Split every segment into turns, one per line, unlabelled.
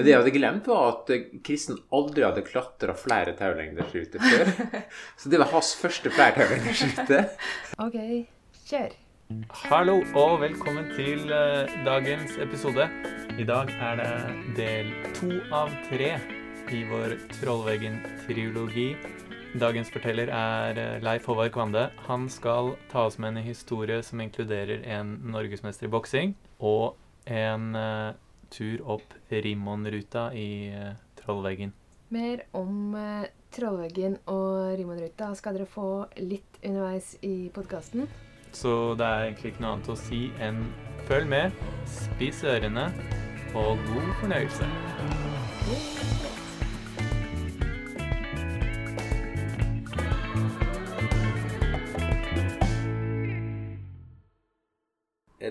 Men det jeg hadde glemt, var at eh, Kristen aldri hadde klatra flere taulengdersruter før. Så det var hans første flere taulengdersrute.
OK, kjør.
Hallo og velkommen til eh, dagens episode. I dag er det del to av tre i vår Trollveggen-triologi. Dagens forteller er eh, Leif Håvard Kvande. Han skal ta oss med en historie som inkluderer en norgesmester i boksing og en tur opp Rimmonruta i eh, Trollveggen.
Mer om eh, Trollveggen og Rimonruta skal dere få litt underveis i podkasten.
Så det er egentlig ikke noe annet å si enn følg med, spis ørene og god fornøyelse.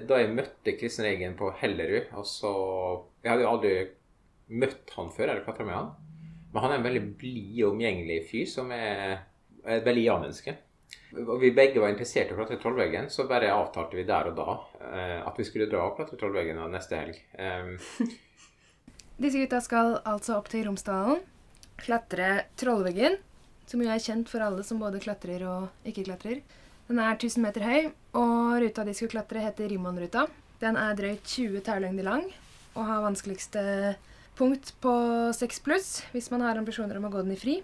Da jeg møtte Kristen Eggen på Hellerud og så, Jeg hadde jo aldri møtt han før, eller klatra med han. Men han er en veldig blid og omgjengelig fyr som er et veldig ja-menneske. Og vi begge var interessert i å klatre Trollveggen, så bare avtalte vi der og da eh, at vi skulle dra og klatre Trollveggen neste helg. Um,
Disse gutta skal altså opp til Romsdalen, klatre Trollveggen, som jo er kjent for alle som både klatrer og ikke klatrer. Den er 1000 meter høy, og ruta de skulle klatre, heter Rimonruta. Den er drøyt 20 taulengder lang og har vanskeligste punkt på 6 pluss hvis man har ambisjoner om å gå den i fri.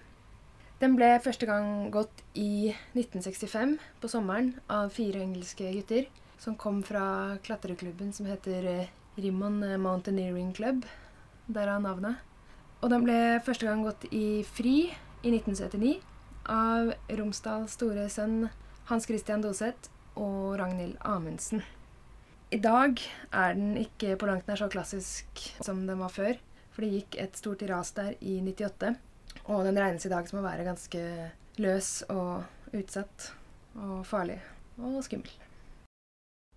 Den ble første gang gått i 1965 på sommeren av fire engelske gutter som kom fra klatreklubben som heter Rimon Mountaineering Club. Derav navnet. Og den ble første gang gått i fri i 1979 av Romsdals store sønn Hans Christian Doseth og Ragnhild Amundsen. I dag er den ikke på langt nær så klassisk som den var før, for det gikk et stort ras der i 98. Og den regnes i dag som å være ganske løs og utsatt og farlig og skummel.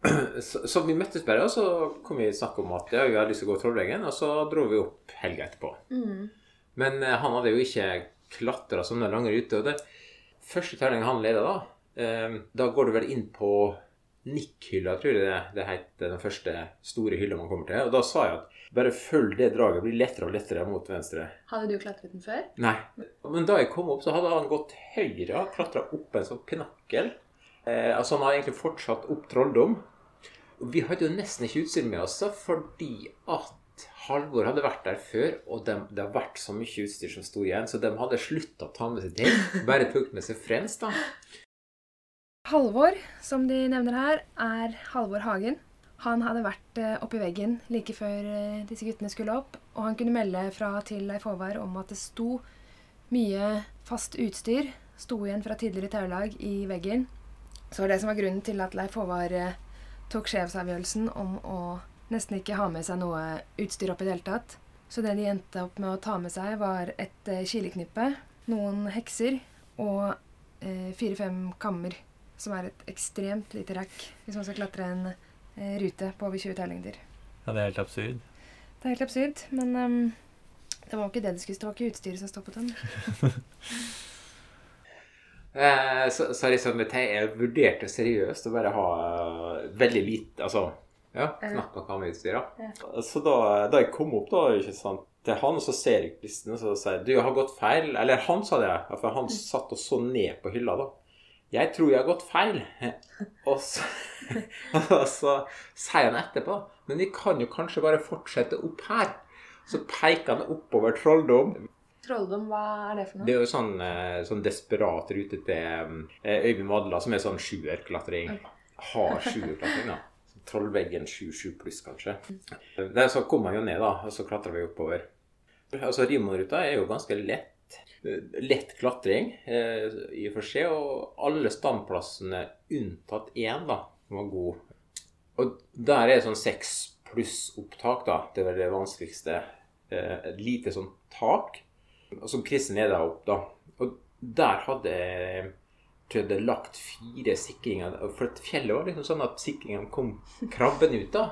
så, så vi møttes bare, og så kom vi i snakk om at ja, vi hadde lyst til å gå Trollveggen, og så dro vi opp helga etterpå. Men eh, han hadde jo ikke klatra sånne lange ruter. Og det første terningen han leda da, da går du vel inn på Nick-hylla, tror jeg det, det heter den første store hylla man kommer til. Og da sa jeg at bare følg det draget, blir lettere og lettere mot venstre.
Hadde du klatret den før?
Nei. Men da jeg kom opp, så hadde han gått høyre, klatra opp en sånn pinakkel. Eh, altså Han har egentlig fortsatt opp trolldom. Og Vi hadde jo nesten ikke utstyr med oss, da, fordi at Halvor hadde vært der før, og de, det har vært så mye utstyr som sto igjen, så de hadde slutta å ta med seg ting. Bare tok med seg frens, da.
Halvor, som de nevner her, er Halvor Hagen. Han hadde vært eh, oppi veggen like før eh, disse guttene skulle opp, og han kunne melde fra til Leif Håvard om at det sto mye fast utstyr sto igjen fra tidligere taulag i veggen. Så det som var grunnen til at Leif Håvard eh, tok sjefsavgjørelsen om å nesten ikke ha med seg noe utstyr opp i det hele tatt. Så det de endte opp med å ta med seg, var et kileknippe, noen hekser og fire-fem kammer, som er et ekstremt lite rack hvis man skal klatre en eh, rute på over 20 taulengder.
Ja, det er helt absurd.
Det er helt absurd, men um, det var ikke det det skulle stå, ikke utstyret som stoppet den.
Eh, så, så liksom, jeg te- jeg vurderte seriøst å bare ha eh, veldig lite Altså, ja, knapt nok ha med utstyr. Ja. Så da, da jeg kom opp da, ikke sant, til han, så ser jeg listen og så sier jeg, du har gått feil. Eller han sa det, ja, for han satt og så ned på hylla da. Jeg tror jeg har gått feil. Og så, og så sier han etterpå, men vi kan jo kanskje bare fortsette opp her. Så peker han oppover trolldom.
Trolldom, hva er det for noe?
Det er jo sånn, eh, sånn desperat rute til eh, Øyvind Vadla, som er sånn sjuerklatring. Har sjuerklatring, da. Trollveggen 7-7 pluss, kanskje. Der så kom han jo ned, da, og så klatra vi oppover. Altså, Rimonruta er jo ganske lett. Lett klatring eh, i og for seg, og alle standplassene unntatt én da, var god. Og der er sånn seks pluss-opptak, da. Det er det vanskeligste. Eh, Et lite sånn tak som Kristen leda opp, da. Og der hadde jeg tror jeg det lagt fire sikringer. For fjellet var liksom sånn at sikringene kom krabbende ut, da.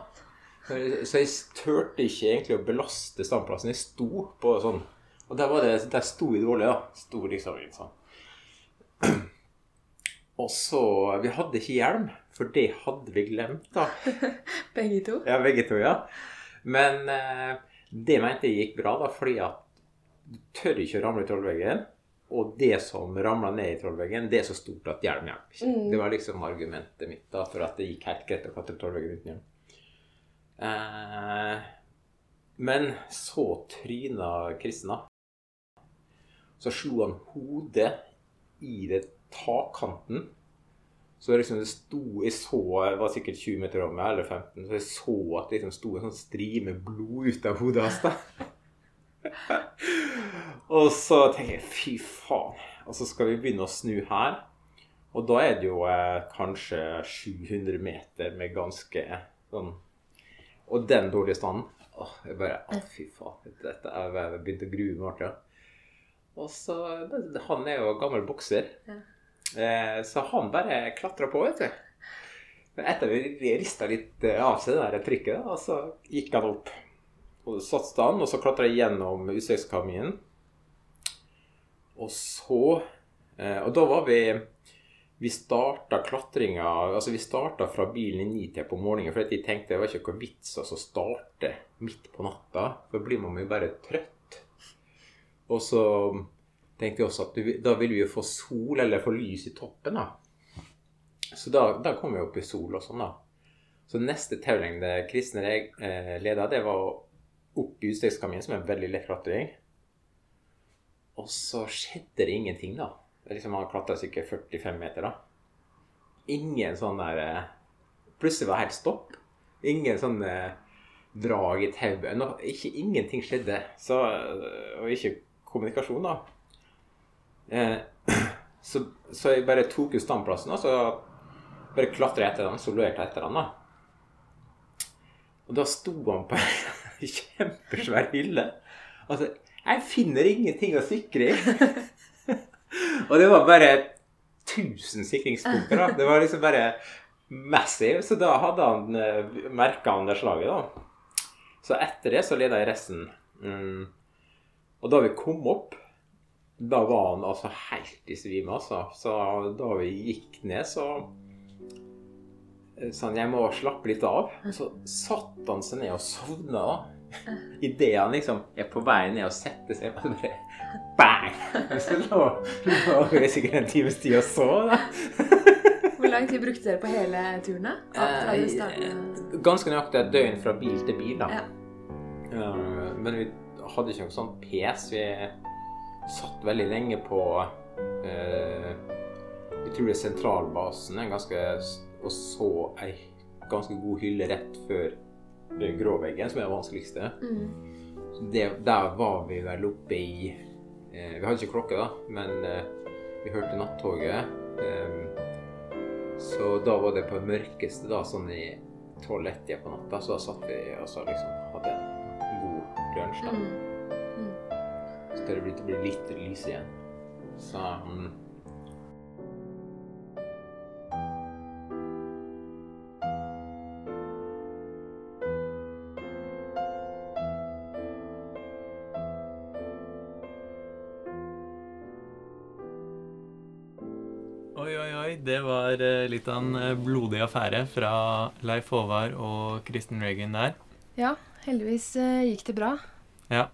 Så jeg turte ikke egentlig å belaste standplassen. Jeg sto på sånn Og der, var det, der sto dårlig, da. Sto liksom sånn. Og så Vi hadde ikke hjelm, for det hadde vi glemt, da.
Begge to?
Ja, begge to, ja. Men eh, Det mente jeg gikk bra, da, fordi at du tør ikke å ramle i trollveggen. Og det som ramla ned i trollveggen, det er så stort at hjelm hjelper ikke.
Mm.
Det var liksom argumentet mitt da, for at det gikk helt greit å klatre trollveggen uten hjelm. Eh, men så tryna da. Så slo han hodet i det takkanten. Så liksom det sto Jeg så jeg var sikkert 20 meter over meg, eller 15, så jeg så at det liksom sto en sånn strime blod ut av hodet hans. og så tenker jeg fy faen. Og så skal vi begynne å snu her. Og da er det jo eh, kanskje 700 meter med ganske sånn Og den dårlige standen. Åh, jeg bare Å, fy faen. Dette er jeg begynte å grue meg. Og så Han er jo gammel bokser.
Ja.
Eh, så han bare klatra på, vet du. Etter vi rista litt eh, av seg det der trykket, da, og så gikk han opp. Og satste han, og så klatra jeg gjennom utstegskaminen. Og så eh, Og da var vi Vi starta klatringa Altså, vi starta fra bilen i nitida på morgenen, for jeg tenkte det var ikke noe vits å starte midt på natta. For blir man jo bare trøtt. Og så tenkte jeg også at du, da vil vi jo få sol, eller få lys i toppen, da. Så da, da kom vi opp i sol og sånn, da. Så neste taulengde Kristin og jeg eh, leda, det var opp i utstegskaminen, som er en veldig lett klatring. Og så skjedde det ingenting, da. Det er liksom Han klatra sikkert 45 meter, da. Ingen sånn der eh, Plutselig var det helt stopp. Ingen sånn eh, drag i tauet. Ingenting skjedde. Så, eh, og ikke kommunikasjon, da. Eh, så, så jeg bare tok ut standplassen, og så bare klatra etter han, solerte etter han, da. Og da sto han på en kjempesvær hylle. Altså, jeg finner ingenting å sikre i. og det var bare 1000 sikringspunkter, da. Det var liksom bare massive. Så da hadde han uh, merka han det slaget, da. Så etter det så leda jeg resten. Mm. Og da vi kom opp, da var han altså helt i svime, altså. Så da vi gikk ned, så sa han jeg må slappe litt av. Og så satte han seg ned og sovna. Idet han liksom er på vei ned og setter seg, og så bare bang! Så lå lå vi sikkert en times tid og sov, da.
Hvor lang tid brukte dere på hele turen?
Eh? Ganske nøyaktig et døgn fra bil til bil, da.
Ja.
Eh, Men vi hadde ikke noe sånn pes. Vi satt veldig lenge på eh, Jeg tror det er sentralbasen en ganske, og så ei ganske god hylle rett før den gråveggen, som er det vanskeligste.
Mm.
Det, der var vi vel oppe i eh, Vi hadde ikke klokke, da, men eh, vi hørte nattoget. Eh, så da var det på det mørkeste, da, sånn i tolv-ett-tida på natta. Så da satt vi og så liksom hadde en da.
Mm.
Så det begynte å bli litt lys igjen. Så mm.
Det var eh, litt av en eh, blodig affære fra Leif Håvard og Kristen Reagan der.
Ja, heldigvis eh, gikk det bra.
Ja.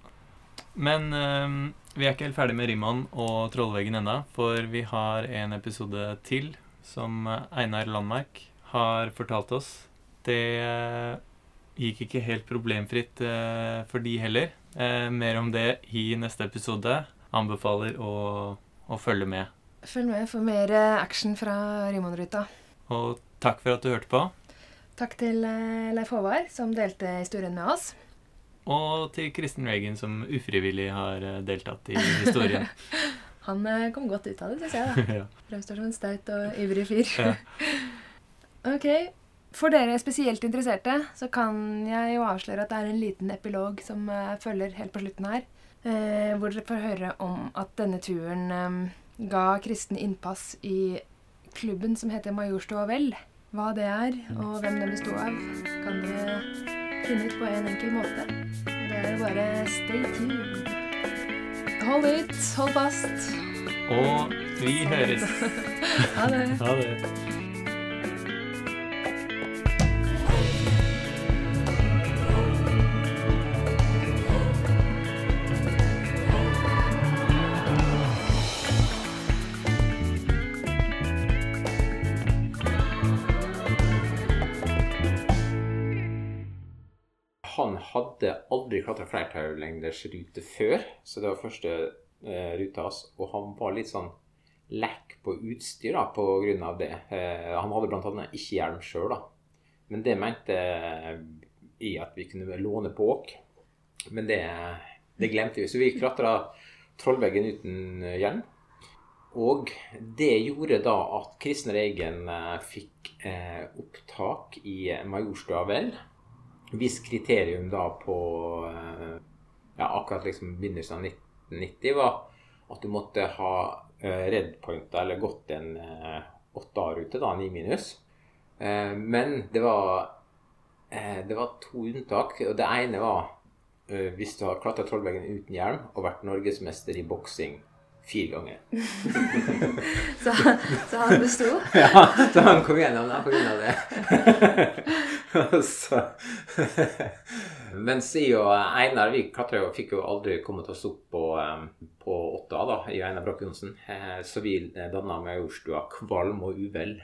Men eh, vi er ikke helt ferdig med Rimman og Trollveggen ennå, for vi har en episode til som eh, Einar Landmark har fortalt oss. Det eh, gikk ikke helt problemfritt for de heller. Mer om det i neste episode. Anbefaler å, å følge med.
Følg med for mer action fra Rimon-ruta.
Og takk for at du hørte på.
Takk til eh, Leif Håvard, som delte historien med oss.
Og til Kristen Reagan, som ufrivillig har eh, deltatt i historien.
Han eh, kom godt ut av det, syns jeg. da.
ja.
Fremstår som en staut og ivrig fyr.
Ja.
ok. For dere spesielt interesserte så kan jeg jo avsløre at det er en liten epilog som følger helt på slutten her. Hvor dere får høre om at denne turen ga kristen innpass i klubben som heter Majorstua Vel. Hva det er, og hvem den besto av, kan dere finne ut på en enkel måte. Det er bare stay tuned. Hold ut, hold fast.
Og vi høres.
Ha det.
Ha det.
Hadde aldri klatra flertallengders rute før, så det var første eh, ruta hans. Og han var litt sånn lekk på utstyr da, på grunn av det. Eh, han hadde annet ikke hjelm sjøl, da. Men det mente i at vi kunne låne på åk. Men det, det glemte vi. Så vi klatra Trollveggen uten hjelm. Og det gjorde da at Kristin Reigen eh, fikk eh, opptak i Majorstua Vel. Hvis kriterium da på eh, ja, akkurat liksom begynnelsen av 1990 var at du måtte ha eh, redpointa eller gått en eh, 8A-rute, da, 9 minus. Eh, men det var, eh, det var to unntak. og Det ene var eh, hvis du har klatra Trollveggen uten hjelm og vært norgesmester i boksing fire ganger.
Så, så han besto.
Ja, så han kom gjennom det av det. Og Si og Einar vi klatra jo, fikk jo aldri kommet oss opp på, på åtta da, i Einar Broch Johnsen. Eh, Så vi danna Majorstua kvalm og uvel.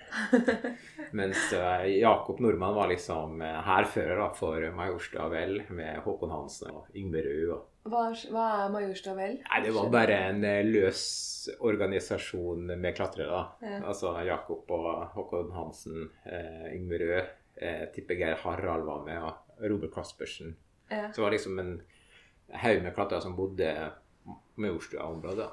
Mens eh, Jakob Nordmann var liksom eh, hærfører da, for Majorstua vel, med Håkon Hansen og Yngve Røe. og
Hva, hva er Majorstua vel?
Nei, det var bare en eh, løs organisasjon med klatrere. da.
Ja.
Altså Jakob og Håkon Hansen, eh, Yngve Røe, eh, tipper Geir Harald var med, og Robert Kaspersen.
Ja.
Så det var liksom en haug med klatrere som bodde med Ostua-området.